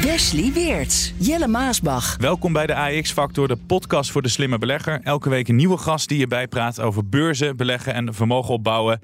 Wesley Weerts, Jelle Maasbach. Welkom bij de AX Factor, de podcast voor de slimme belegger. Elke week een nieuwe gast die je bijpraat over beurzen, beleggen en vermogen opbouwen.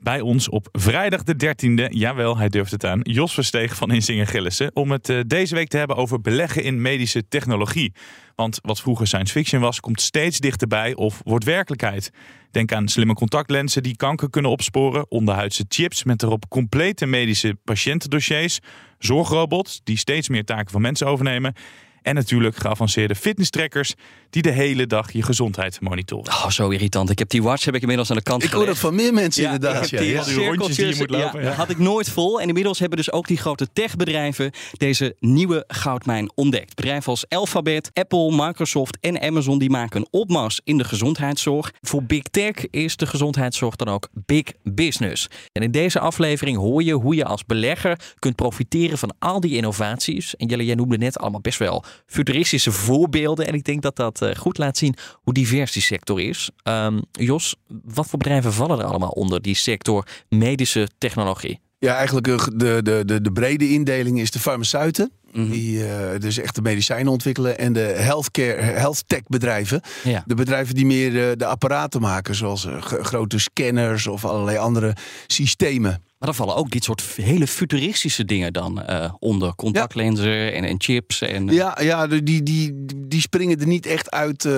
Bij ons op vrijdag de 13e, jawel, hij durft het aan, Jos Versteeg van Inzingen Gillissen. Om het uh, deze week te hebben over beleggen in medische technologie. Want wat vroeger science fiction was, komt steeds dichterbij of wordt werkelijkheid. Denk aan slimme contactlenzen die kanker kunnen opsporen, onderhuidse chips met erop complete medische patiëntendossiers, zorgrobots die steeds meer taken van mensen overnemen. En natuurlijk geavanceerde fitnesstrackers die de hele dag je gezondheid monitoren. Oh, zo irritant. Ik heb die watch heb ik inmiddels aan de kant Ik hoor dat van meer mensen Ja, inderdaad. Ja, die ja. die rondjes die je moet lopen, Ja, had ik nooit vol. En inmiddels hebben dus ook die grote techbedrijven deze nieuwe goudmijn ontdekt. Bedrijven als Alphabet, Apple, Microsoft en Amazon die maken een opmars in de gezondheidszorg. Voor Big Tech is de gezondheidszorg dan ook big business. En in deze aflevering hoor je hoe je als belegger kunt profiteren van al die innovaties. En Jelle, jij noemde net allemaal best wel futuristische voorbeelden. En ik denk dat dat eh, goed laat zien hoe divers die sector is. Ehm, Jos, wat voor bedrijven vallen er allemaal onder die sector medische technologie? Ja, eigenlijk eh, de, de, de, de brede indeling is de farmaceuten. Mhm. Die eh, dus echt de medicijnen ontwikkelen. En de healthcare, health tech bedrijven. Ja. De bedrijven die meer de apparaten maken. Zoals grote scanners of allerlei andere systemen. Maar dan vallen ook dit soort hele futuristische dingen dan eh, onder. Contactlenzen en, en chips. En, Ja, ja de- die, die, die springen er niet echt uit eh,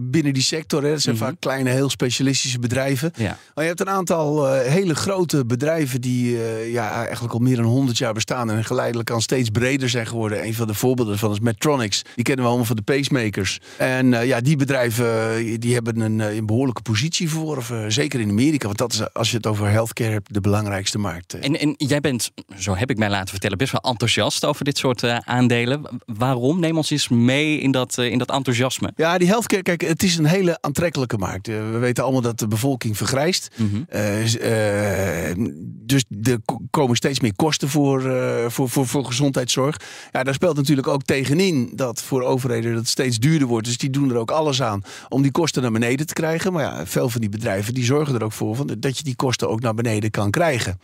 binnen die sector. Hè. Dat zijn Mhm. vaak kleine, heel specialistische bedrijven. ja. Maar je hebt een aantal eh, hele grote bedrijven die eh, ja, eigenlijk al meer dan 100 jaar bestaan en geleidelijk aan steeds breder zijn geworden. Een van de voorbeelden daarvan is Medtronics. Die kennen we allemaal van de pacemakers. En eh, ja, die bedrijven eh, die hebben een, eh, een behoorlijke positie voor, of, eh, zeker in Amerika. Want dat is, als je het over healthcare hebt, de belangrijkste markt. En, en jij bent, zo heb ik mij laten vertellen, best wel enthousiast over dit soort eh, aandelen. Waarom? Neem ons eens mee in dat, eh, in dat enthousiasme. Ja, die healthcare, kijk, het is een hele aantrekkelijke markt. Eh, we weten allemaal dat de bevolking vergrijst. Mhm. Dus er ko- komen steeds meer kosten voor, voor, voor, voor gezondheidszorg. Ja, daar speelt natuurlijk ook tegenin dat voor overheden dat het steeds duurder wordt. Dus die doen er ook alles aan om die kosten naar beneden te krijgen. Maar ja, veel van die bedrijven die zorgen er ook voor van dat je die kosten ook naar beneden kan krijgen.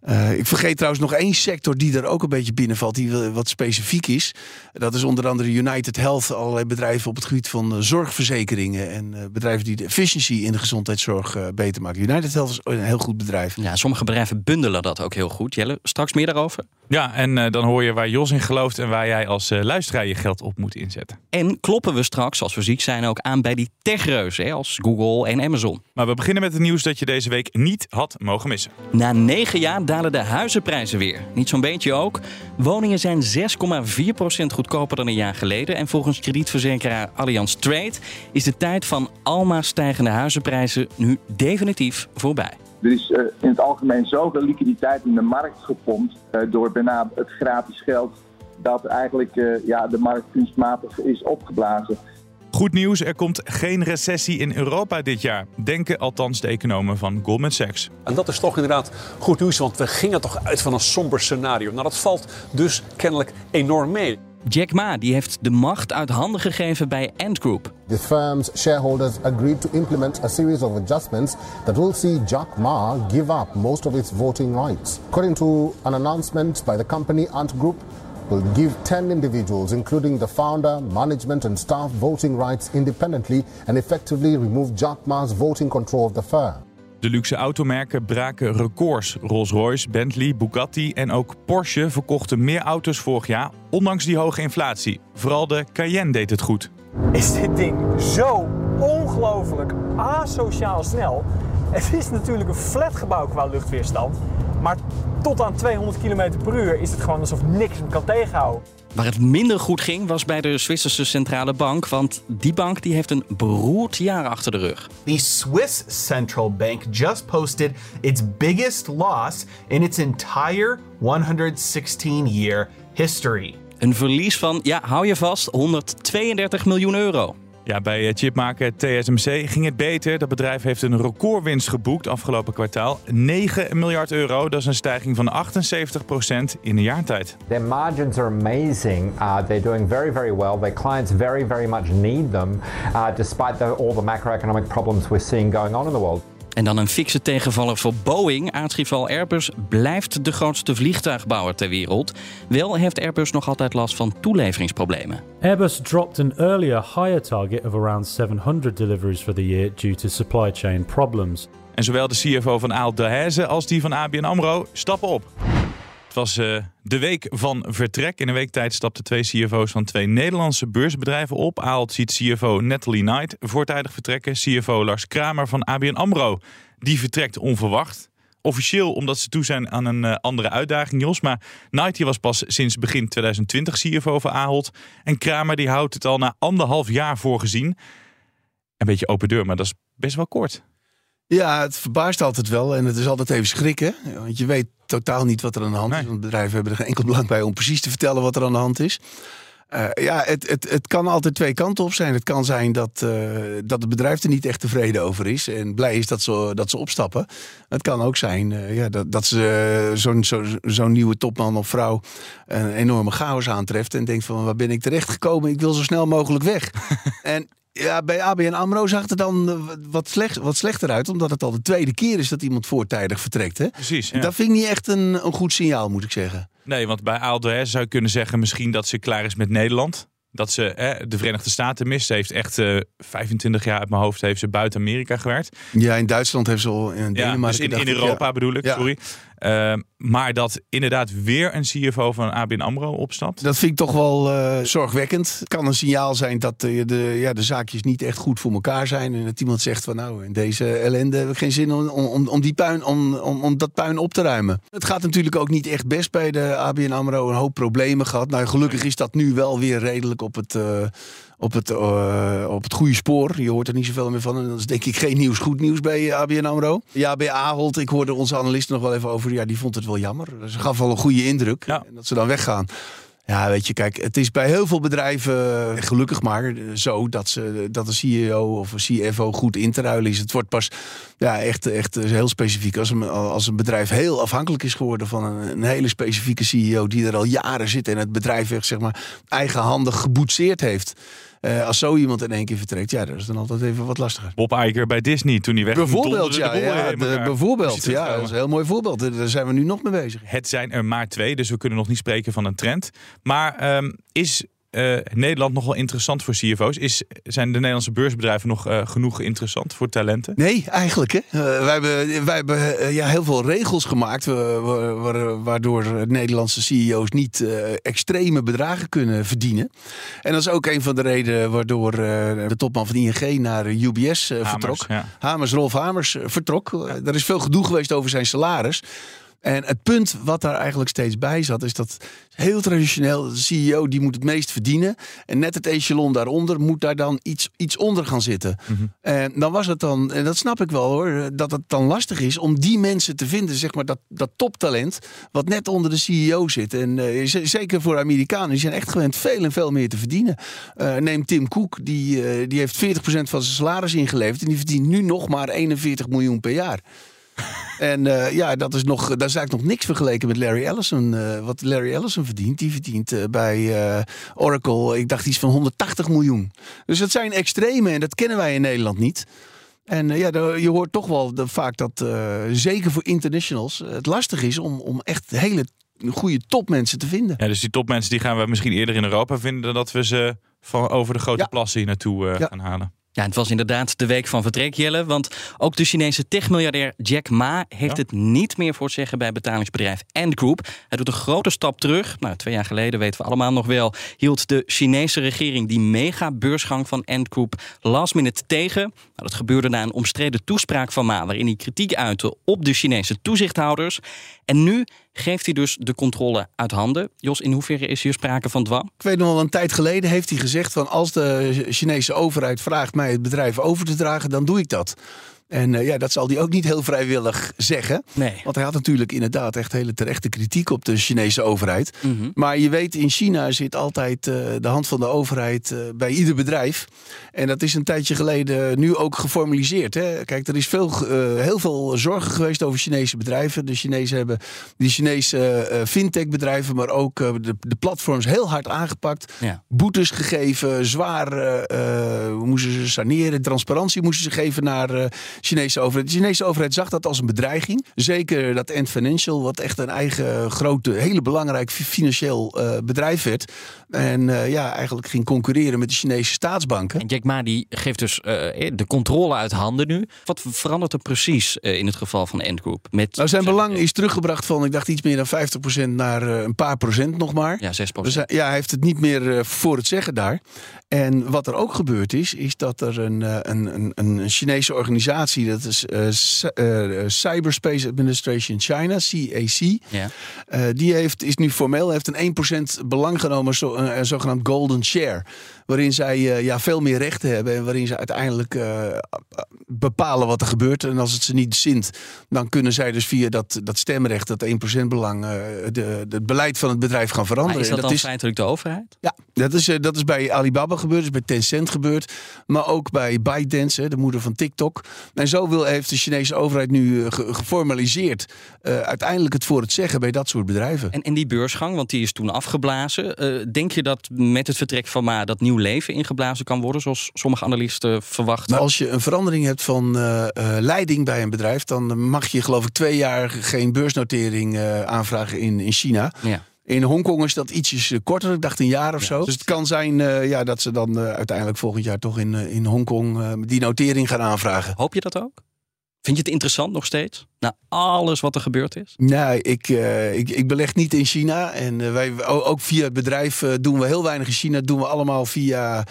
Eh, ik vergeet trouwens nog één sector die er ook een beetje binnenvalt, die wat specifiek is. Dat is onder andere United Health, allerlei bedrijven op het gebied van eh, zorgverzekeringen en eh, bedrijven die de efficiëncy in de gezondheidszorg eh, beter maken. United Health is een heel goed bedrijf. Ja, sommige bedrijven bundelen dat ook heel goed. Jelle, straks meer daarover. Ja, en eh, dan hoor je waar Jos in gelooft en waar jij als eh, luisteraar je geld op moet inzetten. En kloppen we straks, als we ziek zijn, ook aan bij die techreuzen, hè, als Google en Amazon. Maar we beginnen met het nieuws dat je deze week niet had mogen missen. Na negen jaar dalen de huizenprijzen weer. Niet zo'n beetje ook. Woningen zijn 6,4% goedkoper dan een jaar geleden. En volgens kredietverzekeraar Allianz Trade is de tijd van almaar stijgende huizenprijzen nu definitief voorbij. Er is eh, in het algemeen zoveel liquiditeit in de markt gepompt eh, door bijna het gratis geld dat eigenlijk eh, ja, de markt kunstmatig is opgeblazen. Goed nieuws, er komt geen recessie in Europa dit jaar. Denken althans de economen van Goldman Sachs. En dat is toch inderdaad goed nieuws, want we gingen toch uit van een somber scenario. Nou, dat valt dus kennelijk enorm mee. Jack Ma die heeft de macht uit handen gegeven bij Ant Group. The firm's shareholders agreed to implement a series of adjustments that will see Jack Ma give up most of its voting rights. According to an announcement by the company, Ant Group will give 10 individuals, including the founder, management, and staff, voting rights independently and effectively remove Jack Ma's voting control of the firm. De luxe automerken braken records. Rolls-Royce, Bentley, Bugatti en ook Porsche verkochten meer auto's vorig jaar, ondanks die hoge inflatie. Vooral de Cayenne deed het goed. is dit ding zo ongelooflijk asociaal snel. Het is natuurlijk een flatgebouw qua luchtweerstand. Maar tot aan 200 km per uur is het gewoon alsof niks hem kan tegenhouden. Waar het minder goed ging was bij de Zwitserse centrale bank, want die bank die heeft een beroerd jaar achter de rug. The Swiss central bank just posted its biggest loss in its entire 116 year history. Een verlies van, ja, hou je vast, 132 miljoen euro. Ja, bij eh, chipmaker TSMC ging het beter. Dat bedrijf heeft een recordwinst geboekt afgelopen kwartaal. 9 miljard euro, dat is een stijging van 78% in een jaar tijd. Their margins are amazing. Uh, they're doing very, very well. Their clients very, very much need them, uh, despite the, all the macroeconomic problems we're seeing going on in the world. En dan een fikse tegenvaller voor Boeing. Aartsrival Airbus blijft de grootste vliegtuigbouwer ter wereld. Wel heeft Airbus nog altijd last van toeleveringsproblemen. Airbus dropped an earlier higher target of around 700 deliveries for the year due to supply chain problems. En zowel de CFO van Aalt Delhaize als die van ABN AMRO stappen op. Het was eh, de week van vertrek. In een week tijd stapten twee CFO's van twee Nederlandse beursbedrijven op. Aalt ziet CFO Natalie Knight voortijdig vertrekken. CFO Lars Kramer van ABN AMRO, die vertrekt onverwacht. Officieel omdat ze toe zijn aan een eh, andere uitdaging, Jos. Maar Knight was pas sinds begin 2020 CFO van Ahold. En Kramer die houdt het al na anderhalf jaar voorgezien. Een beetje open deur, maar dat is best wel kort. Ja, het verbaast altijd wel. En het is altijd even schrikken. Want je weet totaal niet wat er aan de hand is. Want bedrijven hebben er geen enkel belang bij om precies te vertellen wat er aan de hand is. Uh, ja, het, het, het kan altijd twee kanten op zijn. Het kan zijn dat, uh, dat het bedrijf er niet echt tevreden over is. En blij is dat ze, dat ze opstappen. Het kan ook zijn uh, ja, dat, dat ze zo'n zo, zo'n nieuwe topman of vrouw een enorme chaos aantreft. En denkt van waar ben ik terecht gekomen? Ik wil zo snel mogelijk weg. en ja, bij ABN AMRO zag het er dan wat, slecht, wat slechter uit. Omdat het al de tweede keer is dat iemand voortijdig vertrekt. Hè? Precies. Ja. Dat vind ik niet echt een, een goed signaal, moet ik zeggen. Nee, want bij Aaldo zou je kunnen zeggen misschien dat ze klaar is met Nederland. Dat ze hè, de Verenigde Staten mist. Ze heeft echt uh, 25 jaar uit mijn hoofd heeft ze buiten Amerika gewerkt. Ja, in Duitsland heeft ze al in Denemarken. Ja, dus in, in Europa ja. bedoel ik, sorry. Uh, maar dat inderdaad weer een CFO van ABN AMRO opstapt. Dat vind ik toch wel uh, zorgwekkend. Het kan een signaal zijn dat de, de, ja, de zaakjes niet echt goed voor elkaar zijn. En dat iemand zegt van nou, in deze ellende heb ik geen zin om, om, om, die puin, om, om, om dat puin op te ruimen. Het gaat natuurlijk ook niet echt best bij de ABN AMRO. Een hoop problemen gehad. Nou, gelukkig is dat nu wel weer redelijk op het... Uh, op het, uh, op het goede spoor. Je hoort er niet zoveel meer van. En dat is denk ik geen nieuws, goed nieuws bij ABN AMRO. Ja, bij Ahold, ik hoorde onze analist nog wel even over. Ja, die vond het wel jammer. Ze gaf wel een goede indruk. Ja. En dat ze dan weggaan. Ja, weet je, kijk, het is bij heel veel bedrijven gelukkig maar zo dat, ze, dat een CEO of een CFO goed in te ruilen is. Het wordt pas ja, echt, echt heel specifiek als een, als een bedrijf heel afhankelijk is geworden van een, een hele specifieke CEO die er al jaren zit en het bedrijf echt, zeg maar, eigenhandig geboetseerd heeft. Uh, als zo iemand in één keer vertrekt, ja, dat is dan altijd even wat lastiger. Bob Iger bij Disney toen hij weg Bijvoorbeeld, ja, de ja, de, bijvoorbeeld, ja, dat is een heel mooi voorbeeld. Daar zijn we nu nog mee bezig. Het zijn er maar twee, dus we kunnen nog niet spreken van een trend. Maar um, is uh, Nederland nog wel interessant voor CFO's? Is, zijn de Nederlandse beursbedrijven nog uh, genoeg interessant voor talenten? Nee, eigenlijk. Hè. Uh, wij hebben, wij hebben ja, heel veel regels gemaakt waardoor Nederlandse CEO's niet extreme bedragen kunnen verdienen. En dat is ook een van de redenen waardoor de topman van ING naar UBS Hamers, vertrok. Ja. Hamers, Rolf Hamers vertrok. Er is veel gedoe geweest over zijn salaris. En het punt wat daar eigenlijk steeds bij zat, is dat heel traditioneel, de CEO die moet het meest verdienen. En net het echelon daaronder moet daar dan iets, iets onder gaan zitten. Mhm. Mm -hmm. En dan was het dan, en dat snap ik wel hoor, dat het dan lastig is om die mensen te vinden, zeg maar dat, dat toptalent, wat net onder de CEO zit. En uh, zeker voor Amerikanen, die zijn echt gewend veel en veel meer te verdienen. Uh, neem Tim Cook, die, uh, die heeft 40% van zijn salaris ingeleverd en die verdient nu nog maar 41 miljoen per jaar. En uh, ja, dat is, nog, dat is eigenlijk nog niks vergeleken met Larry Ellison. Uh, wat Larry Ellison verdient, die verdient uh, bij Oracle, ik dacht iets van 180 miljoen. Dus dat zijn extreme en dat kennen wij in Nederland niet. En ja, je hoort toch wel de, vaak dat, zeker voor internationals, het lastig is om, om echt hele goede topmensen te vinden. Ja, dus die topmensen die gaan we misschien eerder in Europa vinden dan dat we ze van over de grote Ja. plassen hier naartoe ja. gaan halen. Ja, het was inderdaad de week van vertrek, Jelle. Want ook de Chinese techmiljardair Jack Ma heeft Ja. het niet meer voor het zeggen bij betalingsbedrijf Ant Group. Hij doet een grote stap terug. Nou, twee jaar geleden, weten we allemaal nog wel, hield de Chinese regering die mega-beursgang van Ant Group last minute tegen. Nou, dat gebeurde na een omstreden toespraak van Ma, waarin hij kritiek uitte op de Chinese toezichthouders. En nu geeft hij dus de controle uit handen. Jos, in hoeverre is hier sprake van dwang? Ik weet nog wel, een tijd geleden heeft hij gezegd van als de Chinese overheid vraagt mij het bedrijf over te dragen, dan doe ik dat. En eh, ja, dat zal hij ook niet heel vrijwillig zeggen. Nee. Want hij had natuurlijk inderdaad echt hele terechte kritiek op de Chinese overheid. Mhm. Maar je weet, in China zit altijd eh, de hand van de overheid eh, bij ieder bedrijf. En dat is een tijdje geleden nu ook geformaliseerd. Hè? Kijk, er is veel, heel veel zorgen geweest over Chinese bedrijven. De Chinezen hebben die Chinese fintech bedrijven, maar ook de, de platforms heel hard aangepakt. Ja. Boetes gegeven, zwaar moesten ze saneren. Transparantie moesten ze geven naar Chinese overheid. De Chinese overheid zag dat als een bedreiging. Zeker dat Ant Financial, wat echt een eigen grote, hele belangrijk fi- financieel eh, bedrijf werd. En eh, ja, eigenlijk ging concurreren met de Chinese staatsbanken. En Jack Ma die geeft dus eh, de controle uit handen nu. Wat verandert er precies in het geval van Ant Group? Met Nou, zijn belang is teruggebracht van, ik dacht iets meer dan 50% naar een paar procent nog maar. Ja, 6 Dus hij- ja, hij heeft het niet meer voor het zeggen daar. En wat er ook gebeurd is, is dat er een, eh, een, een, een Chinese organisatie, dat is eh, eh, Cyberspace Administration China, CAC, Ja. die heeft, is nu formeel heeft een 1% belang genomen, zo, een zogenaamd golden share. Waarin zij eh, ja, veel meer rechten hebben en waarin ze uiteindelijk eh, bepalen wat er gebeurt. En als het ze niet zint, dan kunnen zij dus via dat, dat stemrecht, dat 1% belang, eh, de, het beleid van het bedrijf gaan veranderen. Maar is dat En dan is, feitelijk de overheid? ja, dat is, dat is bij Alibaba gebeurd, dat is bij Tencent gebeurd. Maar ook bij ByteDance, de moeder van TikTok. En zo wil, heeft de Chinese overheid nu ge- geformaliseerd uiteindelijk het voor het zeggen bij dat soort bedrijven. En, en die beursgang, want die is toen afgeblazen. Denk je dat met het vertrek van Ma dat nieuw leven ingeblazen kan worden, zoals sommige analisten verwachten? Maar als je een verandering hebt van eh, eh, leiding bij een bedrijf, dan mag je geloof ik twee jaar geen beursnotering eh, aanvragen in, in China. Ja. In Hongkong is dat ietsjes korter, ik dacht een jaar of zo. Dus het kan zijn ja, dat ze dan uiteindelijk volgend jaar toch in, in Hongkong die notering gaan aanvragen. Hoop je dat ook? Vind je het interessant nog steeds? Na alles wat er gebeurd is? Nee, ik, eh, ik, ik beleg niet in China. En eh, wij, ook via het bedrijf eh, doen we heel weinig in China. doen we allemaal via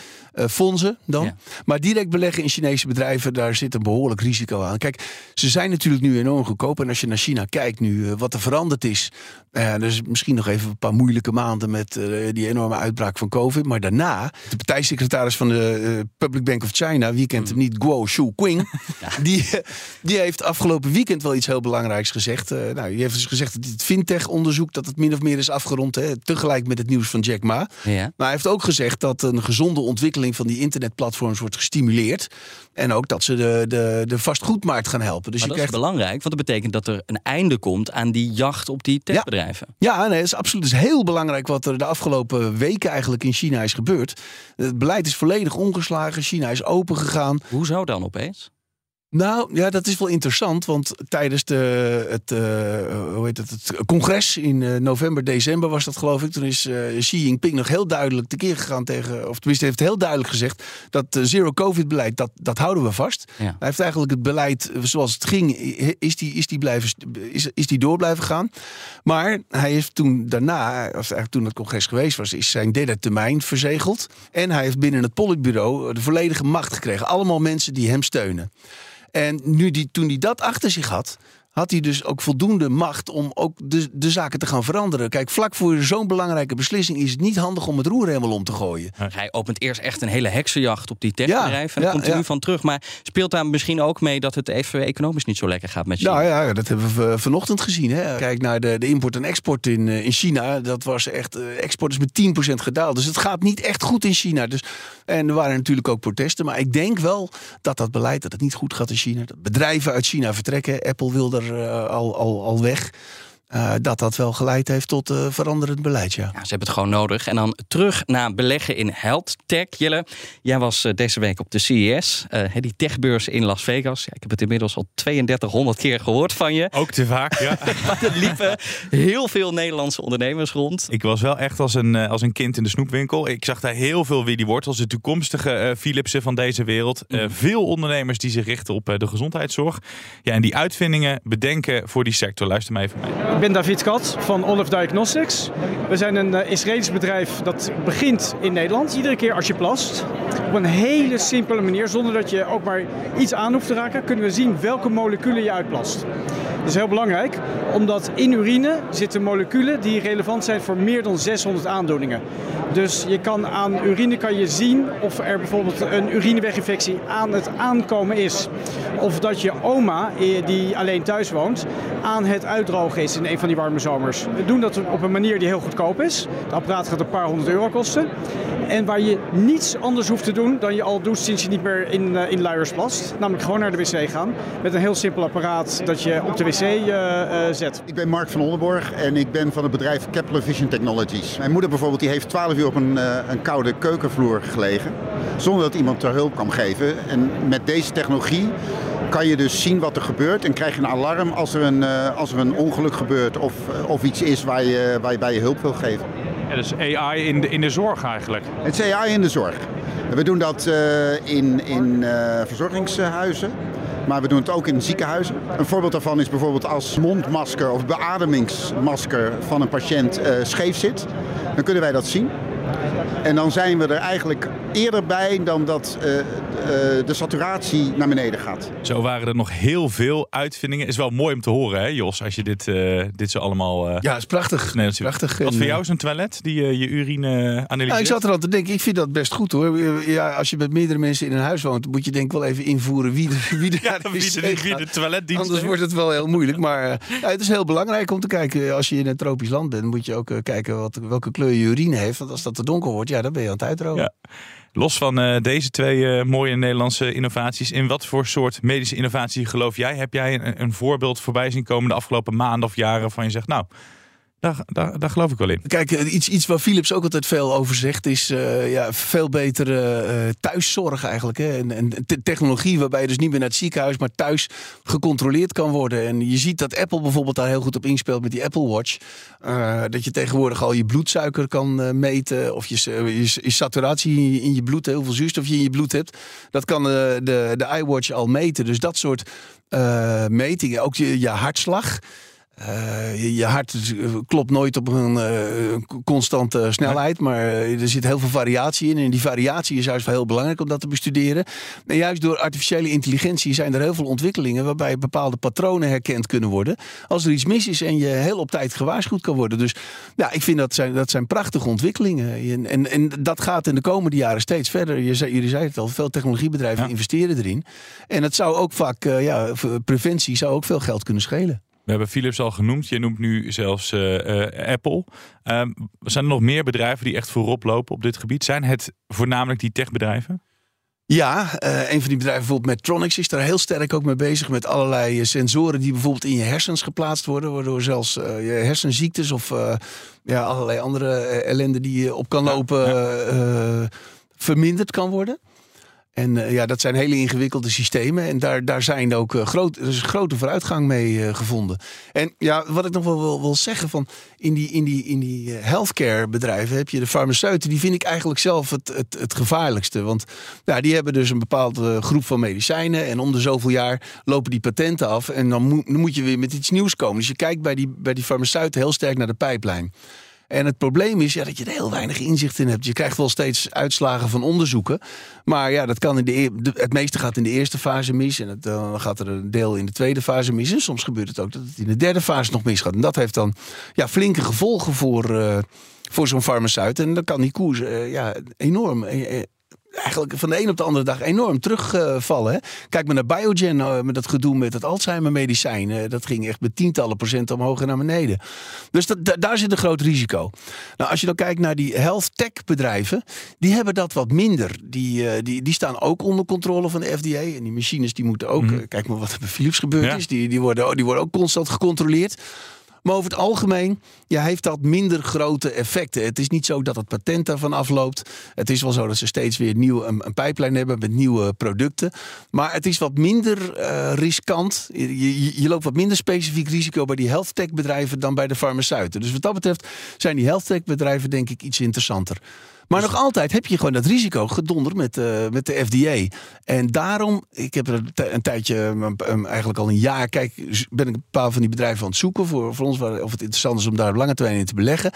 fondsen dan. Ja. Maar direct beleggen in Chinese bedrijven, daar zit een behoorlijk risico aan. Kijk, ze zijn natuurlijk nu enorm goedkoop. En als je naar China kijkt nu, wat er veranderd is. Uh, dus misschien nog even een paar moeilijke maanden met die enorme uitbraak van COVID. Maar daarna, de partijsecretaris van de Public Bank of China, wie kent hem niet, Guo Shu-Qing. Die, eh, die heeft afgelopen weekend wel iets heel belangrijks gezegd. Eh, nou, die heeft dus gezegd dat het fintech-onderzoek dat het min of meer is afgerond. Hè, tegelijk met het nieuws van Jack Ma. Ja. Maar hij heeft ook gezegd dat een gezonde ontwikkeling van die internetplatforms wordt gestimuleerd. En ook dat ze de, de, de vastgoedmarkt gaan helpen. Dus Maar je dat is belangrijk, want dat betekent dat er een einde komt aan die jacht op die techbedrijven. Ja, nee, dat is absoluut dat is heel belangrijk wat er de afgelopen weken eigenlijk in China is gebeurd. Het beleid is volledig omgeslagen. China is open gegaan. Hoezo dan opeens? Nou, ja, dat is wel interessant, want tijdens de, het, eh, hoe heet het, het congres in eh, november, december was dat geloof ik. Toen is eh, Xi Jinping nog heel duidelijk tekeer gegaan tegen, of tenminste heeft heel duidelijk gezegd, dat zero-covid-beleid, dat, dat houden we vast. Ja. Hij heeft eigenlijk het beleid zoals het ging, is die, is die, blijven, is, is die door blijven gaan. Maar hij heeft toen daarna, of eigenlijk toen het congres geweest was, is zijn derde termijn verzegeld. En hij heeft binnen het politbureau de volledige macht gekregen. Allemaal mensen die hem steunen. En nu die, toen hij dat achter zich had, had hij dus ook voldoende macht om ook de, de zaken te gaan veranderen. Kijk, vlak voor zo'n belangrijke beslissing is het niet handig om het roer helemaal om te gooien. Hij opent eerst echt een hele heksenjacht op die techbedrijven. en ja, komt hij ja. nu van terug. Maar speelt daar misschien ook mee dat het even economisch niet zo lekker gaat met China? Nou ja, dat hebben we vanochtend gezien. Hè. Kijk naar de, de import en export in, eh, in China. Dat was echt, eh, export is met 10% gedaald. Dus het gaat niet echt goed in China. Dus, en er waren natuurlijk ook protesten. Maar ik denk wel dat dat beleid, dat het niet goed gaat in China. Dat bedrijven uit China vertrekken. Apple wil er eh, al, al, al weg. Eh, dat dat wel geleid heeft tot eh, veranderend beleid, ja. Ja, ze hebben het gewoon nodig. En dan terug naar beleggen in health tech. Jelle, jij was eh, deze week op de CES, eh, hè, die techbeurs in Las Vegas. Ja, ik heb het inmiddels al 3200 keer gehoord van je. Ook te vaak, ja. Maar er liepen heel veel Nederlandse ondernemers rond. Ik was wel echt als een, als een kind in de snoepwinkel. Ik zag daar heel veel Willy Wortels, de toekomstige eh, Philipsen van deze wereld. Eh, veel ondernemers die zich richten op eh, de gezondheidszorg. Ja, en die uitvindingen bedenken voor die sector. Luister maar even mee. Ik ben David Kat van Olive Diagnostics. We zijn een eh, Israëlisch bedrijf dat begint in Nederland. Iedere keer als je plast, op een hele simpele manier, zonder dat je ook maar iets aan hoeft te raken, kunnen we zien welke moleculen je uitplast. Dat is heel belangrijk, omdat in urine zitten moleculen die relevant zijn voor meer dan 600 aandoeningen. Dus je kan aan urine kan je zien of er bijvoorbeeld een urineweginfectie aan het aankomen is. Of dat je oma, eh, die alleen thuis woont, aan het uitdrogen is een van die warme zomers. We doen dat op een manier die heel goedkoop is. Het apparaat gaat een paar honderd euro kosten. En waar je niets anders hoeft te doen dan je al doet sinds je niet meer in, uh, in luiers plast. Namelijk gewoon naar de wc gaan. Met een heel simpel apparaat dat je op de wc uh, uh, zet. Ik ben Mark van Oldenborg en ik ben van het bedrijf Kepler Vision Technologies. Mijn moeder bijvoorbeeld die heeft 12 uur op een, een koude keukenvloer gelegen. Zonder dat iemand ter hulp kwam geven. En met deze technologie kan je dus zien wat er gebeurt en krijg je een alarm als er een, als er een ongeluk gebeurt of, of iets is waar je, waar je bij je hulp wil geven. Ja, dus AI in de, in de zorg eigenlijk? Het is AI in de zorg. We doen dat uh, in, in verzorgingshuizen. Maar we doen het ook in ziekenhuizen. Een voorbeeld daarvan is bijvoorbeeld als mondmasker of beademingsmasker van een patiënt scheef zit. Dan kunnen wij dat zien. En dan zijn we er eigenlijk eerder bij dan dat uh, uh, de saturatie naar beneden gaat. Zo waren er nog heel veel uitvindingen. Is wel mooi om te horen, hè, Jos, als je dit, uh, dit zo allemaal. ja, is prachtig. Nee, prachtig. Wat voor jou is een toilet die je urine analyseert? Ja, ik zat er al te denken, ik vind dat best goed hoor. Ja, als je met meerdere mensen in een huis woont, moet je denk ik wel even invoeren wie de, wie de, ja, wie de, wie de toiletdienst Anders wordt het wel heel moeilijk. Maar ja, het is heel belangrijk om te kijken. Als je in een tropisch land bent, moet je ook kijken wat, welke kleur je urine heeft. Want als dat te donker wordt, ja, dan ben je aan het uitdrogen. Ja. Los van uh, deze twee uh, mooie Nederlandse innovaties, in wat voor soort medische innovatie geloof jij? Heb jij een, een voorbeeld voorbij zien komen de afgelopen maanden of jaren van je zegt, nou, daar, daar, daar, geloof ik wel in. Kijk, iets, iets waar Philips ook altijd veel over zegt, is uh, ja, veel betere uh, thuiszorg eigenlijk. Hè? En, en te technologie waarbij je dus niet meer naar het ziekenhuis, maar thuis gecontroleerd kan worden. En je ziet dat Apple bijvoorbeeld daar heel goed op inspeelt met die Apple Watch. Dat je tegenwoordig al je bloedsuiker kan meten of je, saturatie in je bloed, heel veel zuurstof je in je bloed hebt. Dat kan de, de, de iWatch al meten. Dus dat soort metingen, ook je, je hartslag. Uh, je, je, hart klopt nooit op een uh, constante snelheid, maar er zit heel veel variatie in. En die variatie is juist wel heel belangrijk om dat te bestuderen. En juist door artificiële intelligentie zijn er heel veel ontwikkelingen waarbij bepaalde patronen herkend kunnen worden. Als er iets mis is en je heel op tijd gewaarschuwd kan worden. Dus ja, ik vind dat zijn, dat zijn prachtige ontwikkelingen. En, en, en dat gaat in de komende jaren steeds verder. Je zei, jullie zeiden het al, veel technologiebedrijven ja. investeren erin. En het zou ook vaak, ja, preventie zou ook veel geld kunnen schelen. We hebben Philips al genoemd. Je noemt nu zelfs uh, uh, Apple. Um, zijn er nog meer bedrijven die echt voorop lopen op dit gebied? Zijn het voornamelijk die techbedrijven? Ja, uh, een van die bedrijven, bijvoorbeeld Medtronics, is daar heel sterk ook mee bezig met allerlei sensoren die bijvoorbeeld in je hersens geplaatst worden, waardoor zelfs je hersenziektes of ja, allerlei andere ellende die je op kan lopen ja, ja. verminderd kan worden. En uh, ja, dat zijn hele ingewikkelde systemen. En daar, daar zijn ook groot, er is grote vooruitgang mee uh, gevonden. En ja, wat ik nog wel wil, wil zeggen van in die, in die, in die healthcare bedrijven heb je de farmaceuten. Die vind ik eigenlijk zelf het, het, het gevaarlijkste. Want ja, die hebben dus een bepaalde groep van medicijnen. En om de zoveel jaar lopen die patenten af. En dan moet, dan moet je weer met iets nieuws komen. Dus je kijkt bij die, bij die farmaceuten heel sterk naar de pijplijn. En het probleem is ja, dat je er heel weinig inzicht in hebt. Je krijgt wel steeds uitslagen van onderzoeken. Maar ja, dat kan in de, het meeste gaat in de eerste fase mis. En het, dan gaat er een deel in de tweede fase mis. En soms gebeurt het ook dat het in de derde fase nog misgaat. En dat heeft dan ja, flinke gevolgen voor, uh, voor zo'n farmaceut. En dan kan die koers uh, ja, enorm eigenlijk van de een op de andere dag enorm terugvallen. Uh, Kijk maar naar Biogen, uh, met dat gedoe met het Alzheimer-medicijn. Dat ging echt met tientallen procent omhoog en naar beneden. Dus dat, daar zit een groot risico. Nou, als je dan kijkt naar die health tech bedrijven, die hebben dat wat minder. Die, die, die staan ook onder controle van de FDA. En die machines die moeten ook, mm. kijk maar wat er bij Philips gebeurd ja. is, die, die, worden, die worden ook constant gecontroleerd. Maar over het algemeen ja, heeft dat minder grote effecten. Het is niet zo dat het patent daarvan afloopt. Het is wel zo dat ze steeds weer nieuw, een, een pijplijn hebben met nieuwe producten. Maar het is wat minder uh, riskant. Je, je, je, loopt wat minder specifiek risico bij die health tech bedrijven dan bij de farmaceuten. Dus wat dat betreft zijn die health tech bedrijven denk ik iets interessanter. Maar nog altijd heb je gewoon dat risico gedonder met, uh, met de FDA. En daarom, ik heb er een tijdje, eigenlijk al een jaar, kijk, ben ik een paar van die bedrijven aan het zoeken voor, voor ons, of het interessant is om daar op lange termijn in te beleggen.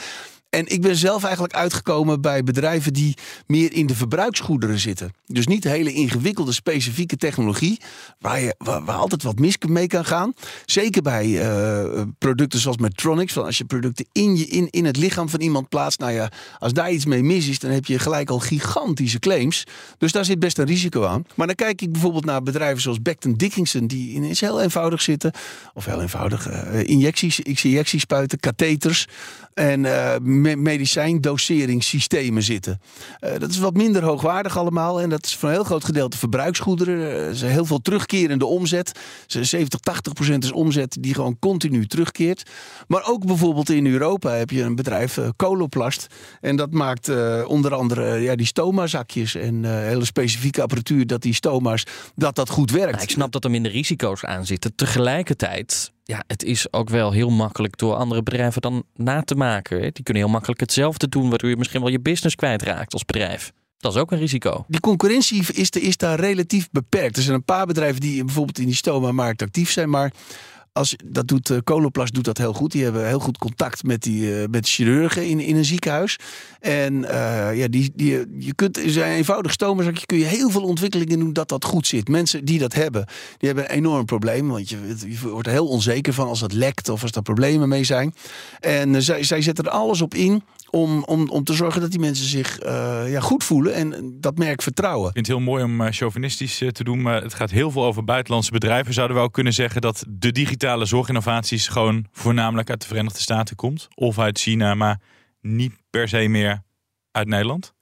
En ik ben zelf eigenlijk uitgekomen bij bedrijven die meer in de verbruiksgoederen zitten. Dus niet hele ingewikkelde specifieke technologie, waar, je, waar, altijd wat mis mee kan gaan. Zeker bij eh, producten zoals Medtronics. Van als je producten in, je, in, in het lichaam van iemand plaatst, nou ja, als daar iets mee mis is, dan heb je gelijk al gigantische claims. Dus daar zit best een risico aan. Maar dan kijk ik bijvoorbeeld naar bedrijven zoals Becton Dickinson, die ineens heel eenvoudig zitten. Of heel eenvoudig, uh, injecties, injectiespuiten, katheters en uh, medicijndoseringssystemen zitten. Uh, dat is wat minder hoogwaardig allemaal. En dat is voor een heel groot gedeelte verbruiksgoederen. Er is heel veel terugkerende omzet. 70, 80 procent is omzet die gewoon continu terugkeert. Maar ook bijvoorbeeld in Europa heb je een bedrijf, uh, Coloplast. En dat maakt onder andere ja, die stoma-zakjes en hele specifieke apparatuur dat die stoma's, dat dat goed werkt. Nou, ik snap dat er minder risico's aan zitten. Tegelijkertijd ja, het is ook wel heel makkelijk door andere bedrijven dan na te maken. Die kunnen heel makkelijk hetzelfde doen, waardoor je misschien wel je business kwijtraakt als bedrijf. Dat is ook een risico. Die concurrentie is, is daar relatief beperkt. Er zijn een paar bedrijven die bijvoorbeeld in die stoma-markt actief zijn, maar als, dat doet uh, Coloplast doet dat heel goed. Die hebben heel goed contact met, die, uh, met chirurgen in, in een ziekenhuis. En uh, ja, die, die, je kunt zijn eenvoudig stomenzakje kun je heel veel ontwikkelingen doen dat dat goed zit. Mensen die dat hebben, die hebben een enorm probleem. Want je, wordt er heel onzeker van als het lekt of als er problemen mee zijn. En zij, zij zetten er alles op in om, om, om te zorgen dat die mensen zich uh, ja, goed voelen en dat merk vertrouwen. Ik vind het heel mooi om uh, chauvinistisch uh, te doen, maar het gaat heel veel over buitenlandse bedrijven. Zouden we ook kunnen zeggen dat de digitale zorginnovaties gewoon voornamelijk uit de Verenigde Staten komt? Of uit China, maar niet per se meer uit Nederland?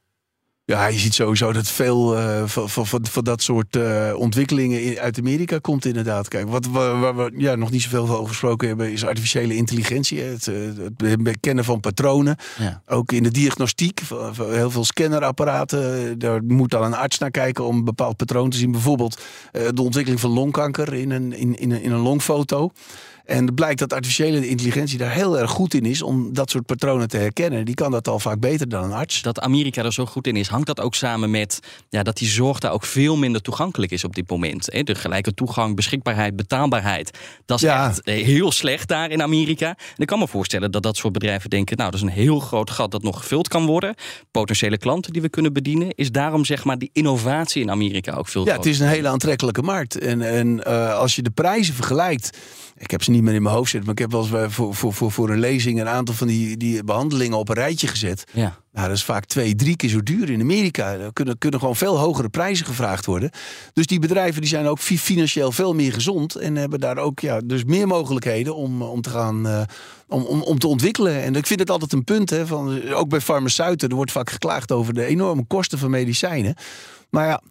Ja, je ziet sowieso dat veel uh, van, van, van, dat soort uh, ontwikkelingen in, uit Amerika komt inderdaad. Kijk, wat waar, waar we ja, nog niet zoveel over gesproken hebben, is artificiële intelligentie. Het, het bekennen van patronen. Ja. Ook in de diagnostiek. Heel veel scannerapparaten. Daar moet dan een arts naar kijken om een bepaald patroon te zien. Bijvoorbeeld uh, de ontwikkeling van longkanker in een, in, in, een, in een longfoto. En het blijkt dat artificiële intelligentie daar heel erg goed in is om dat soort patronen te herkennen. Die kan dat al vaak beter dan een arts. Dat Amerika er zo goed in is, hangt dat ook samen met ja, dat die zorg daar ook veel minder toegankelijk is op dit moment. De gelijke toegang, beschikbaarheid, betaalbaarheid. Dat is ja. echt heel slecht daar in Amerika. En ik kan me voorstellen dat dat soort bedrijven denken, nou dat is een heel groot gat dat nog gevuld kan worden. Potentiële klanten die we kunnen bedienen. Is daarom zeg maar die innovatie in Amerika ook veel Ja, het is een hele aantrekkelijke markt. En, en uh, als je de prijzen vergelijkt ik heb ze niet meer in mijn hoofd zitten, maar ik heb wel eens voor, voor, voor, voor een lezing een aantal van die, die behandelingen op een rijtje gezet. Ja. Nou, dat is vaak twee, drie keer zo duur in Amerika. Er kunnen, kunnen gewoon veel hogere prijzen gevraagd worden. Dus die bedrijven die zijn ook financieel veel meer gezond. En hebben daar ook ja, dus meer mogelijkheden om, om te gaan uh, om, om, om te ontwikkelen. En ik vind het altijd een punt. Hè, van, ook bij farmaceuten, er wordt vaak geklaagd over de enorme kosten van medicijnen. Maar ja,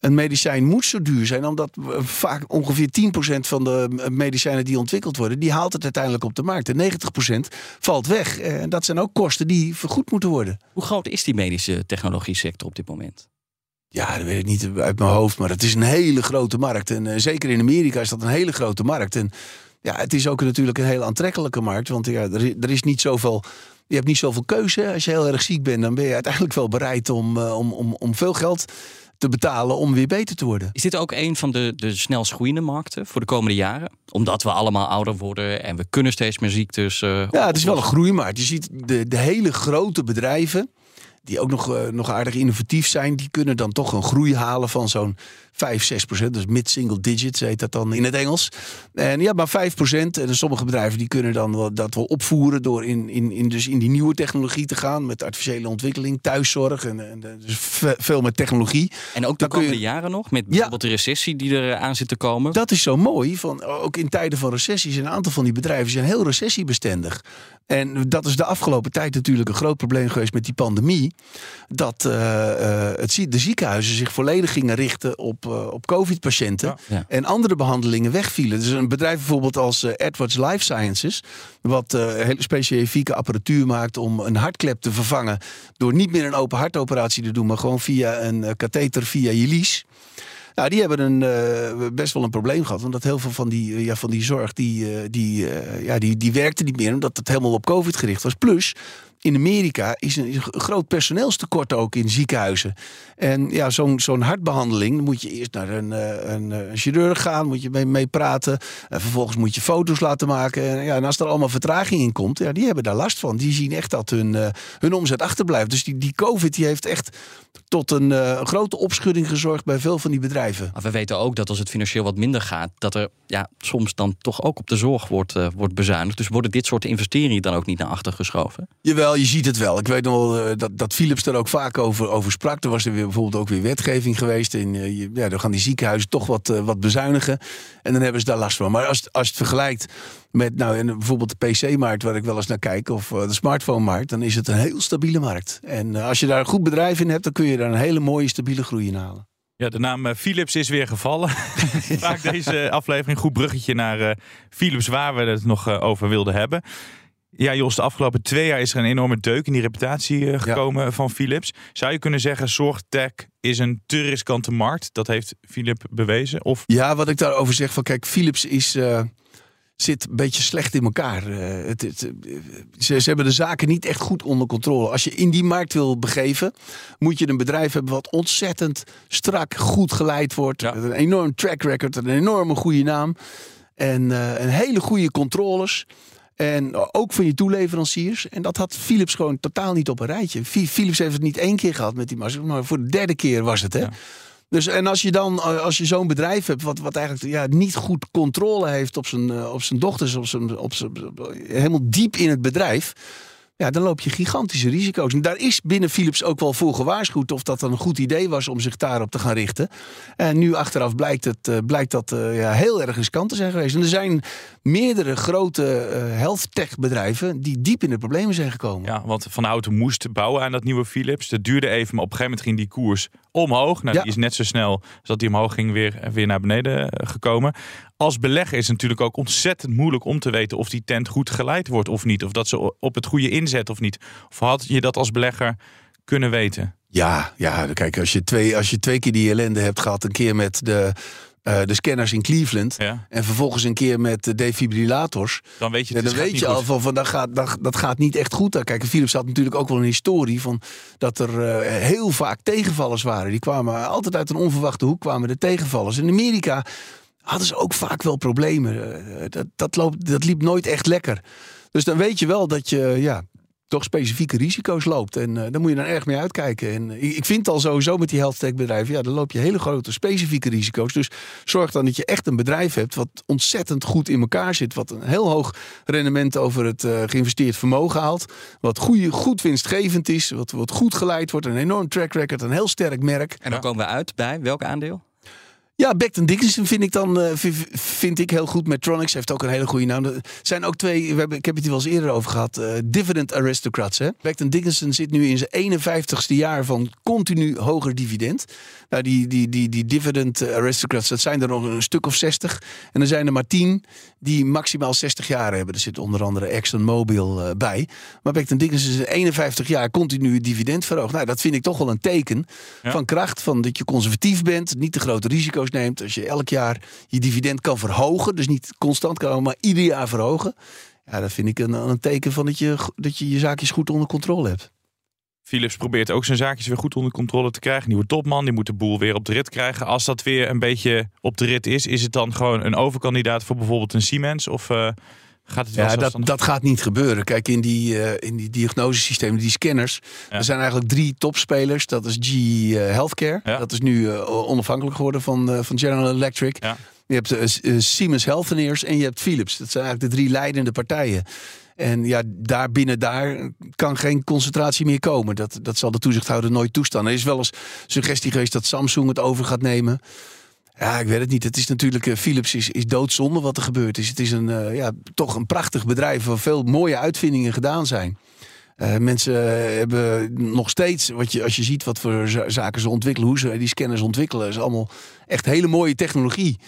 een medicijn moet zo duur zijn, omdat vaak ongeveer 10% van de medicijnen die ontwikkeld worden, die haalt het uiteindelijk op de markt. En 90% valt weg. En dat zijn ook kosten die vergoed moeten worden. Hoe groot is die medische technologie sector op dit moment? Ja, dat weet ik niet uit mijn hoofd, maar het is een hele grote markt. En uh, zeker in Amerika is dat een hele grote markt. En ja, het is ook natuurlijk een hele aantrekkelijke markt, want ja, er, er is niet zoveel je hebt niet zoveel keuze. Als je heel erg ziek bent, dan ben je uiteindelijk wel bereid om, uh, om, om, om veel geld te betalen om weer beter te worden. Is dit ook een van de, de snelst groeiende markten voor de komende jaren? Omdat we allemaal ouder worden en we kunnen steeds meer ziektes. Uh, ja, het is wel een groeimarkt. Je ziet de, de hele grote bedrijven die ook nog, uh, nog aardig innovatief zijn, die kunnen dan toch een groei halen van zo'n 5, 6 procent. Dus mid-single digits heet dat dan in het Engels. En ja, maar 5 procent. En sommige bedrijven die kunnen dan wel, dat wel opvoeren door in, in, in, dus in die nieuwe technologie te gaan. Met artificiële ontwikkeling, thuiszorg en, en dus veel met technologie. En ook de dan komende je... jaren nog, met bijvoorbeeld ja, de recessie die er aan zit te komen. Dat is zo mooi. Van, ook in tijden van recessies, een aantal van die bedrijven zijn heel recessiebestendig. En dat is de afgelopen tijd natuurlijk een groot probleem geweest met die pandemie. Dat uh, uh, het, de ziekenhuizen zich volledig gingen richten op, uh, op COVID-patiënten. Ja. Ja. En andere behandelingen wegvielen. Dus een bedrijf bijvoorbeeld als Edwards Life Sciences. Wat hele specifieke apparatuur maakt om een hartklep te vervangen. Door niet meer een open hartoperatie te doen, maar gewoon via een katheter via je lies. Nou, die hebben een, uh, best wel een probleem gehad. Omdat heel veel van die, uh, ja, van die zorg, die, uh, die, ja, die, die werkte niet meer. Omdat het helemaal op COVID gericht was. Plus, in Amerika is een, is een groot personeelstekort ook in ziekenhuizen. En ja, zo'n zo'n hartbehandeling, moet je eerst naar een, eh, een, een chirurg gaan, moet je mee, mee praten. En vervolgens moet je foto's laten maken. En, ja, en als er allemaal vertraging in komt, ja, die hebben daar last van. Die zien echt dat hun, eh, hun omzet achterblijft. Dus die, die COVID die heeft echt tot een, eh, grote opschudding gezorgd bij veel van die bedrijven. Maar we weten ook dat als het financieel wat minder gaat, dat er ja, soms dan toch ook op de zorg wordt, eh, wordt bezuinigd. Dus worden dit soort investeringen dan ook niet naar achter geschoven? Jawel, je ziet het wel. Ik weet nog eh, dat, dat Philips er ook vaak over, over sprak. Er was er weer bijvoorbeeld ook weer wetgeving geweest. En eh, ja, dan gaan die ziekenhuizen toch wat, eh, wat bezuinigen. En dan hebben ze daar last van. Maar als, als je het vergelijkt met nou, bijvoorbeeld de PC-markt, waar ik wel eens naar kijk, of de smartphone-markt, dan is het een heel stabiele markt. En als je daar een goed bedrijf in hebt, dan kun je daar een hele mooie, stabiele groei in halen. Ja, de naam Philips is weer gevallen. Vaak deze aflevering. Goed bruggetje naar Philips, waar we het nog over wilden hebben. Ja, Jos, de afgelopen twee jaar is er een enorme deuk in die reputatie eh, gekomen van Philips. Zou je kunnen zeggen, zorgtech is een te riskante markt? Dat heeft Philips bewezen? Of Ja, wat ik daarover zeg, van kijk, Philips is, eh, zit een beetje slecht in elkaar. Eh, het, het, eh, ze, ze hebben de zaken niet echt goed onder controle. Als je in die markt wil begeven, moet je een bedrijf hebben wat ontzettend strak, goed geleid wordt. Met een enorm track record, een enorme goede naam. En eh, een hele goede controles. En ook van je toeleveranciers. En dat had Philips gewoon totaal niet op een rijtje. Phi- Philips heeft het niet één keer gehad met die maar voor de derde keer was het. Hè? Dus en als je dan, eh, als je zo'n bedrijf hebt, wat, wat eigenlijk ja, niet goed controle heeft op zijn, eh, op zijn dochters, op zijn, op zijn, helemaal diep in het bedrijf. Ja, dan loop je gigantische risico's. En daar is binnen Philips ook wel voor gewaarschuwd of dat een goed idee was om zich daarop te gaan richten. En nu achteraf blijkt, het, eh, blijkt dat eh, ja, heel erg riskant te zijn geweest. En er zijn meerdere grote eh, health tech bedrijven die diep in de problemen zijn gekomen. Ja, want Van Houten moest bouwen aan dat nieuwe Philips. Dat duurde even, maar op een gegeven moment ging die koers omhoog. Nou, Ja. die is net zo snel als dat die omhoog ging weer, weer naar beneden gekomen. Als belegger is het natuurlijk ook ontzettend moeilijk om te weten of die tent goed geleid wordt of niet. Of dat ze op het goede inzet of niet. Of had je dat als belegger kunnen weten? Ja, ja, kijk, als je, twee, als je twee keer die ellende hebt gehad, een keer met de, eh, de scanners in Cleveland en vervolgens een keer met de defibrillators, Dan weet je, het dan weet je al van, van dat, gaat, dat, dat gaat niet echt goed. Kijk, Philips had natuurlijk ook wel een historie van dat er eh, heel vaak tegenvallers waren. Die kwamen altijd uit een onverwachte hoek, kwamen de tegenvallers. In Amerika hadden ze ook vaak wel problemen. Eh, dat, dat, loopt, dat liep nooit echt lekker. Dus dan weet je wel dat je ja, toch specifieke risico's loopt. En eh, daar moet je dan erg mee uitkijken. En eh, ik ik vind al sowieso met die health tech bedrijven, ja, dan loop je hele grote specifieke risico's. Dus zorg dan dat je echt een bedrijf hebt wat ontzettend goed in elkaar zit. Wat een heel hoog rendement over het eh, geïnvesteerd vermogen haalt. Wat goeie, goed winstgevend is. Wat, wat goed geleid wordt. Een enorm track record. Een heel sterk merk. En dan komen we uit bij welk aandeel? Ja, Becton Dickinson vind ik dan eh, vind ik heel goed. Medtronics heeft ook een hele goede naam. Er zijn ook twee, we hebben, ik heb het hier wel eens eerder over gehad. eh, dividend aristocrats. Hè? Becton Dickinson zit nu in zijn 51ste jaar van continu hoger dividend. Nou, die, die, die, die dividend aristocrats, dat zijn er nog een stuk of 60. En er zijn er maar 10 die maximaal 60 jaar hebben. Er zit onder andere ExxonMobil eh, bij. Maar Becton Dickinson is in 51 jaar continu dividend verhoogd. Nou, dat vind ik toch wel een teken van kracht. Van dat je conservatief bent, niet te grote risico's neemt. Als je elk jaar je dividend kan verhogen. Dus niet constant kan, maar ieder jaar verhogen. Ja, dat vind ik een, een teken van dat je, dat je je zaakjes goed onder controle hebt. Philips probeert ook zijn zaakjes weer goed onder controle te krijgen. Nieuwe topman, die moet de boel weer op de rit krijgen. Als dat weer een beetje op de rit is, is het dan gewoon een overkandidaat voor bijvoorbeeld een Siemens? Of eh, gaat het wel Ja, dat, dat gaat niet gebeuren. Kijk, in die, eh, in die diagnosesystemen, die scanners. Er zijn eigenlijk drie topspelers. Dat is GE eh, Healthcare. Dat is nu eh, onafhankelijk geworden van, van General Electric. Je hebt Siemens Healthineers en je hebt Philips. Dat zijn eigenlijk de drie leidende partijen. En ja, daar binnen daar kan geen concentratie meer komen. Dat, dat zal de toezichthouder nooit toestaan. Er is wel eens suggestie geweest dat Samsung het over gaat nemen. Ja, ik weet het niet. Het is natuurlijk, eh, Philips is, is doodzonde wat er gebeurd is. Het is een, eh, ja, toch een prachtig bedrijf waar veel mooie uitvindingen gedaan zijn. Eh, mensen hebben nog steeds, wat je, als je ziet wat voor za- zaken ze ontwikkelen, hoe ze die scanners ontwikkelen, is allemaal echt hele mooie technologie.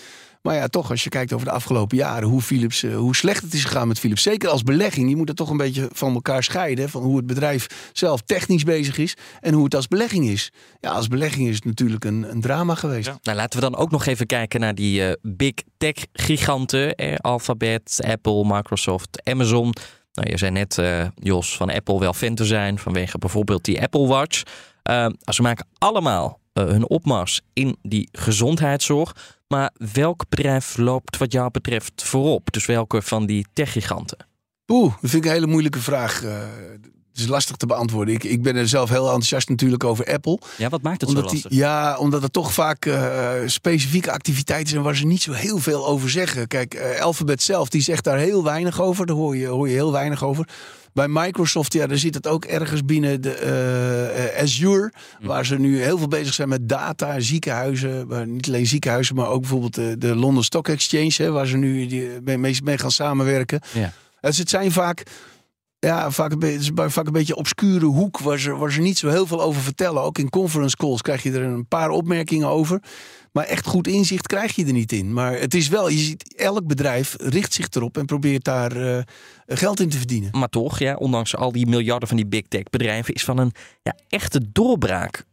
Maar ja, toch, als je kijkt over de afgelopen jaren, hoe, Philips, eh, hoe slecht het is gegaan met Philips. Zeker als belegging, je moet het toch een beetje van elkaar scheiden. Van hoe het bedrijf zelf technisch bezig is en hoe het als belegging is. Ja, als belegging is het natuurlijk een, een drama geweest. Nou, laten we dan ook nog even kijken naar die eh, big tech giganten. Eh, Alphabet, Apple, Microsoft, Amazon. Nou, je zei net, uh, Jos, van Apple wel fan te zijn vanwege bijvoorbeeld die Apple Watch. Uh, ze maken allemaal hun opmars in die gezondheidszorg. Maar welk bedrijf loopt wat jou betreft voorop? Dus welke van die techgiganten? Oeh, dat vind ik een hele moeilijke vraag. Is lastig te beantwoorden. Ik, ik ben er zelf heel enthousiast natuurlijk over Apple. Ja, wat maakt het omdat zo lastig? Die, ja, omdat er toch vaak uh, specifieke activiteiten zijn waar ze niet zo heel veel over zeggen. Kijk, uh, Alphabet zelf, die zegt daar heel weinig over. Daar hoor je, hoor je heel weinig over. Bij Microsoft, ja, daar zit het ook ergens binnen de uh, Azure. Mm. Waar ze nu heel veel bezig zijn met data, ziekenhuizen. Maar niet alleen ziekenhuizen, maar ook bijvoorbeeld de, de London Stock Exchange. Hè, waar ze nu die, mee, mee gaan samenwerken. Ja. Dus het zijn vaak ja, vaak een, beetje, vaak een beetje obscure hoek waar ze, waar ze niet zo heel veel over vertellen. Ook in conference calls krijg je er een paar opmerkingen over. Maar echt goed inzicht krijg je er niet in. Maar het is wel, je ziet, elk bedrijf richt zich erop en probeert daar uh, geld in te verdienen. Maar toch, ja, ondanks al die miljarden van die big tech bedrijven, is van een ja, echte doorbraak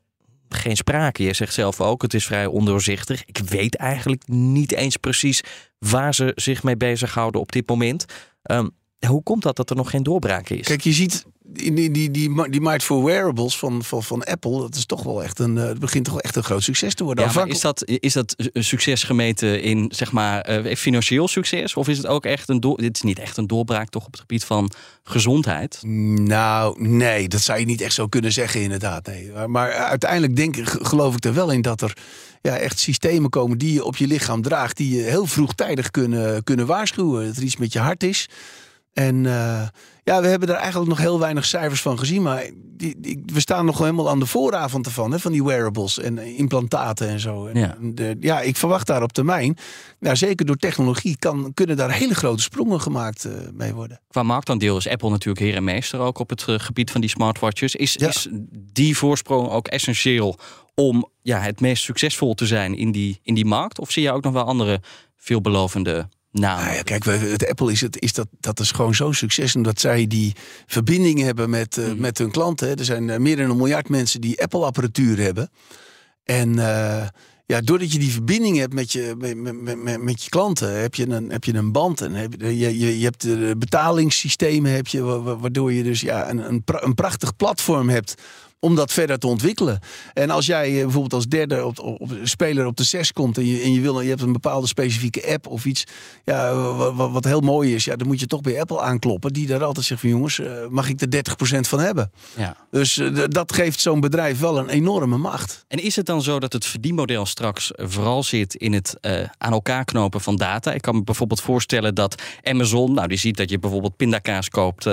geen sprake. Je zegt zelf ook, het is vrij ondoorzichtig. Ik weet eigenlijk niet eens precies waar ze zich mee bezighouden op dit moment. Um, hoe komt dat dat er nog geen doorbraak is? Kijk, je ziet in die, die, die, die markt voor wearables van, van, van Apple, dat is toch wel echt een, het begint toch wel echt een groot succes te worden. Ja, maar is dat, is dat een succes gemeten in zeg maar uh, financieel succes? Of is het ook echt een dit is niet echt een doorbraak toch op het gebied van gezondheid? Nou, nee, dat zou je niet echt zo kunnen zeggen inderdaad. Nee. Maar, maar uiteindelijk denk, geloof ik er wel in dat er ja, echt systemen komen die je op je lichaam draagt, die je heel vroegtijdig kunnen, kunnen waarschuwen. Dat er iets met je hart is. En uh, ja, we hebben er eigenlijk nog heel weinig cijfers van gezien. Maar die, die, we staan nog helemaal aan de vooravond ervan. Hè, van die wearables en implantaten en zo. En ja. De, ja, ik verwacht daar op termijn. Nou, zeker door technologie kan, kunnen daar hele grote sprongen gemaakt uh, mee worden. Qua marktaandeel is Apple natuurlijk heer en meester ook op het uh, gebied van die smartwatches. Is, ja. is die voorsprong ook essentieel om ja, het meest succesvol te zijn in die, in die markt? Of zie je ook nog wel andere veelbelovende nou, nou ja, kijk, het Apple is, het, is dat, dat is gewoon zo'n succes. Omdat zij die verbinding hebben met, uh, mm. met hun klanten. Er zijn uh, meer dan een miljard mensen die Apple-apparatuur hebben. En uh, ja, doordat je die verbinding hebt met je, met, met, met, met, je klanten, heb je een, heb je een band. En heb je, je, je hebt de betalingssystemen, heb je, waardoor je dus ja, een, een prachtig platform hebt om dat verder te ontwikkelen. En als jij eh, bijvoorbeeld als derde op, op, speler op de zes komt en je, en je, wil, je hebt een bepaalde specifieke app of iets ja, wat, wat heel mooi is, ja, dan moet je toch bij Apple aankloppen. Die daar altijd zegt van jongens, uh, mag ik er 30% van hebben? Ja. Dus uh, dat geeft zo'n bedrijf wel een enorme macht. En is het dan zo dat het verdienmodel straks vooral zit in het uh, aan elkaar knopen van data? Ik kan me bijvoorbeeld voorstellen dat Amazon, nou die ziet dat je bijvoorbeeld pindakaas koopt,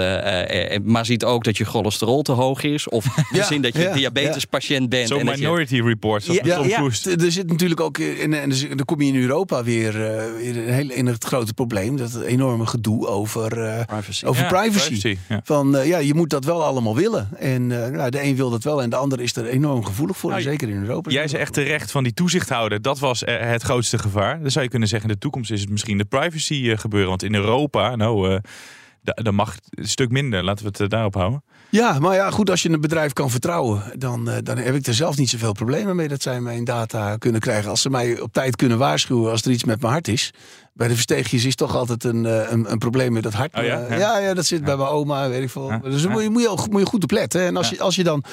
maar ziet ook dat je cholesterol te hoog is. Of ja dat je ja, diabetespatiënt bent. Zo'n minority je... report. Ja, ja, ja, er zit natuurlijk ook, in, en dan kom je in Europa weer uh, in, heel, in het grote probleem. Dat enorme gedoe over uh, privacy. Over privacy. privacy Van uh, ja, je moet dat wel allemaal willen. En nou, de een wil dat wel en de ander is er enorm gevoelig voor. Nou, zeker in Europa. Jij zei echt terecht van die toezichthouder. Dat was het grootste gevaar. Dan zou je kunnen zeggen, in de toekomst is het misschien de privacy gebeuren. Want in Europa, nou, dan mag het een stuk minder. Laten we het daarop houden. Ja, maar ja, goed, als je een bedrijf kan vertrouwen, dan, uh, dan heb ik er zelf niet zoveel problemen mee dat zij mijn data kunnen krijgen. Als ze mij op tijd kunnen waarschuwen als er iets met mijn hart is. Bij de versteegjes is toch altijd een, een, een probleem met dat hart. Oh, ja? ja? ja, ja, dat zit ja. bij mijn oma, weet ik veel. Ja. Dus daar moet je, moet, je, moet je goed op letten. En als, je, als je dan...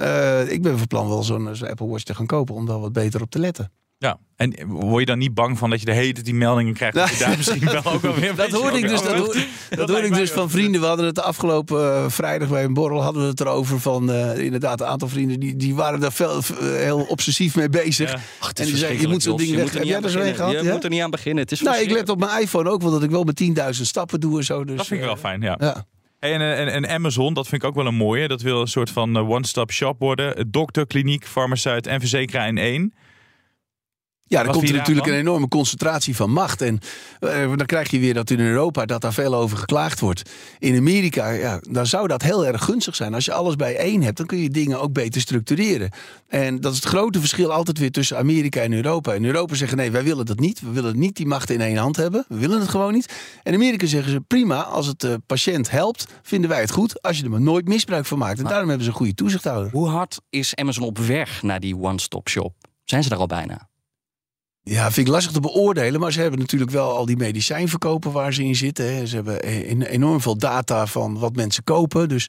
Uh, ik ben van plan wel zo'n zo Apple Watch te gaan kopen om daar wat beter op te letten. Ja, en word je dan niet bang van dat je de hele die meldingen krijgt? Dat je daar misschien wel ook wel weer Dat hoorde ik dus, dat hoor, dat ik dus van vrienden. We hadden het de afgelopen uh, vrijdag bij een borrel hadden we het erover van uh, inderdaad een aantal vrienden die, die waren daar veel, uh, heel obsessief mee bezig. Ja. Ach, en die zeiden je moet zo'n ding weg. Heb jij er zo een gehad? Je ja? moet er niet aan beginnen. Het is nou, ik let op mijn iPhone ook, want dat ik wel met 10.000 stappen doe en zo. Dus, dat vind ik wel fijn, ja. ja. En, en, en, Amazon, dat vind ik ook wel een mooie. Dat wil een soort van one-stop shop worden. Dokter, kliniek, farmaceut en verzekeraar in één. Ja, dan komt er natuurlijk een enorme concentratie van macht. En uh, dan krijg je weer dat in Europa dat daar veel over geklaagd wordt. In Amerika, ja, dan zou dat heel erg gunstig zijn. Als je alles bij één hebt, dan kun je dingen ook beter structureren. En dat is het grote verschil altijd weer tussen Amerika en Europa. In Europa zeggen nee, wij willen dat niet. We willen niet die macht in één hand hebben. We willen het gewoon niet. En in Amerika zeggen ze prima, als het de patiënt helpt, vinden wij het goed. Als je er maar nooit misbruik van maakt. En daarom hebben ze een goede toezichthouder. Hoe hard is Amazon op weg naar die one-stop shop? Zijn ze daar al bijna? Ja, vind ik lastig te beoordelen. Maar ze hebben natuurlijk wel al die medicijnverkopen waar ze in zitten. Hè. Ze hebben e- enorm veel data van wat mensen kopen. Dus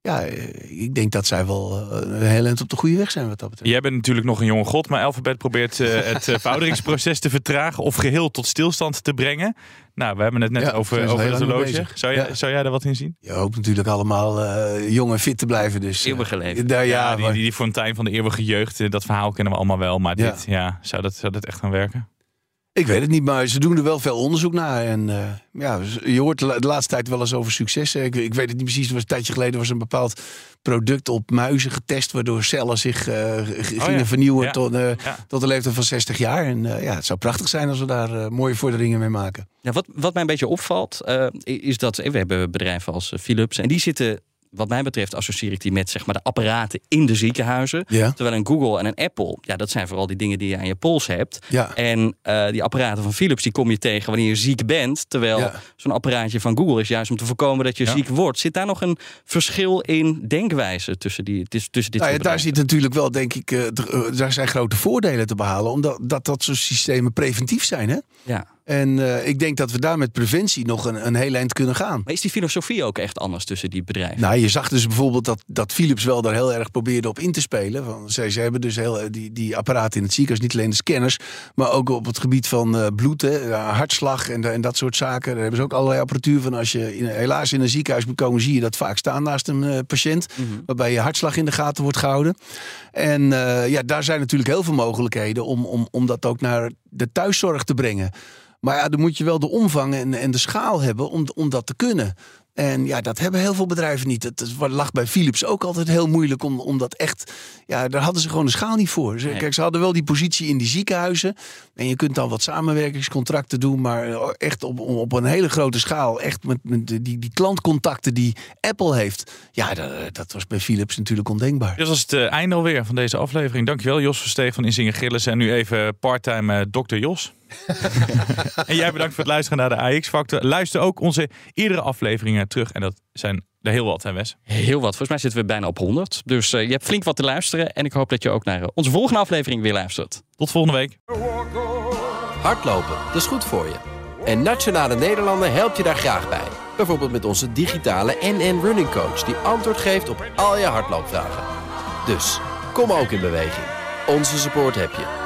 ja, eh, ik denk dat zij wel eh, een heel eind op de goede weg zijn wat dat betreft. Jij bent natuurlijk nog een jonge god, maar Alphabet probeert uh, het verouderingsproces te vertragen of geheel tot stilstand te brengen. Nou, we hebben het net Ja, over, over het horloge. Zou jij, zou jij daar wat in zien? Je hoopt natuurlijk allemaal eh, jong en fit te blijven. Dus, eh, Eeuwige leven. Ja, ja, die, maar- die, die fontein van de eeuwige jeugd, eh, dat verhaal kennen we allemaal wel. Maar Ja. dit, ja, zou dat, zou dat echt gaan werken? Ik weet het niet, maar ze doen er wel veel onderzoek naar. En eh, ja, je hoort de la- de laatste tijd wel eens over successen. Ik, ik weet het niet precies, was een tijdje geleden was een bepaald product op muizen getest... waardoor cellen zich eh, g- gingen ja. vernieuwen Ja. tot, eh, Ja. tot de leeftijd van 60 jaar. En eh, ja, het zou prachtig zijn als we daar mooie vorderingen mee maken. Ja, wat, wat mij een beetje opvalt, eh, is dat we hebben bedrijven als Philips en die zitten, wat mij betreft, associeer ik die met zeg maar, de apparaten in de ziekenhuizen. Ja. Terwijl een Google en een Apple, ja, dat zijn vooral die dingen die je aan je pols hebt. Ja. En eh, die apparaten van Philips, die kom je tegen wanneer je ziek bent. Terwijl Ja. zo'n apparaatje van Google is juist om te voorkomen dat je Ja. ziek wordt. Zit daar nog een verschil in denkwijze tussen, die, tussen dit Nou daar zit natuurlijk wel, denk ik, eh, eh, daar zijn grote voordelen te behalen. Omdat dat, dat soort systemen preventief zijn. Hè? Ja. En eh, ik denk dat we daar met preventie nog een, een heel eind kunnen gaan. Maar is die filosofie ook echt anders tussen die bedrijven? Nou, je zag dus bijvoorbeeld dat, dat Philips wel daar heel erg probeerde op in te spelen. Van, ze, ze hebben dus heel, eh, die, die apparaten in het ziekenhuis, niet alleen de scanners, maar ook op het gebied van eh, bloed, hè, hartslag en, en dat soort zaken. Daar hebben ze ook allerlei apparatuur van. Als je in, helaas in een ziekenhuis moet komen, zie je dat vaak staan naast een patiënt, waarbij je hartslag in de gaten wordt gehouden. En ja, daar zijn natuurlijk heel veel mogelijkheden om, om, om dat ook naar de thuiszorg te brengen. Maar ja, dan moet je wel de omvang en, en de schaal hebben om, om dat te kunnen. En ja, dat hebben heel veel bedrijven niet. Het het lag bij Philips ook altijd heel moeilijk om, om dat echt. Ja, daar hadden ze gewoon de schaal niet voor. Ze, Nee. Kijk, ze hadden wel die positie in die ziekenhuizen. En je kunt dan wat samenwerkingscontracten doen. Maar eh, echt op, op een hele grote schaal. Echt met, met die, die klantcontacten die Apple heeft. Ja, dat, dat was bij Philips natuurlijk ondenkbaar. Dit was het eh, einde alweer van deze aflevering. Dankjewel Jos Versteeg van Insinger Gillis. En nu even parttime eh, dokter Jos. en jij bedankt voor het luisteren naar de AX Factor. Luister ook onze eerdere afleveringen terug. En dat zijn er heel wat, hè Wes? Heel wat. Volgens mij zitten we bijna op 100. Dus eh, je hebt flink wat te luisteren. En ik hoop dat je ook naar eh, onze volgende aflevering weer luistert. Tot volgende week. Hardlopen, dat is goed voor je. En Nationale Nederlanden helpt je daar graag bij. Bijvoorbeeld met onze digitale NN Running Coach... die antwoord geeft op al je hardloopvragen. Dus, kom ook in beweging. Onze support heb je.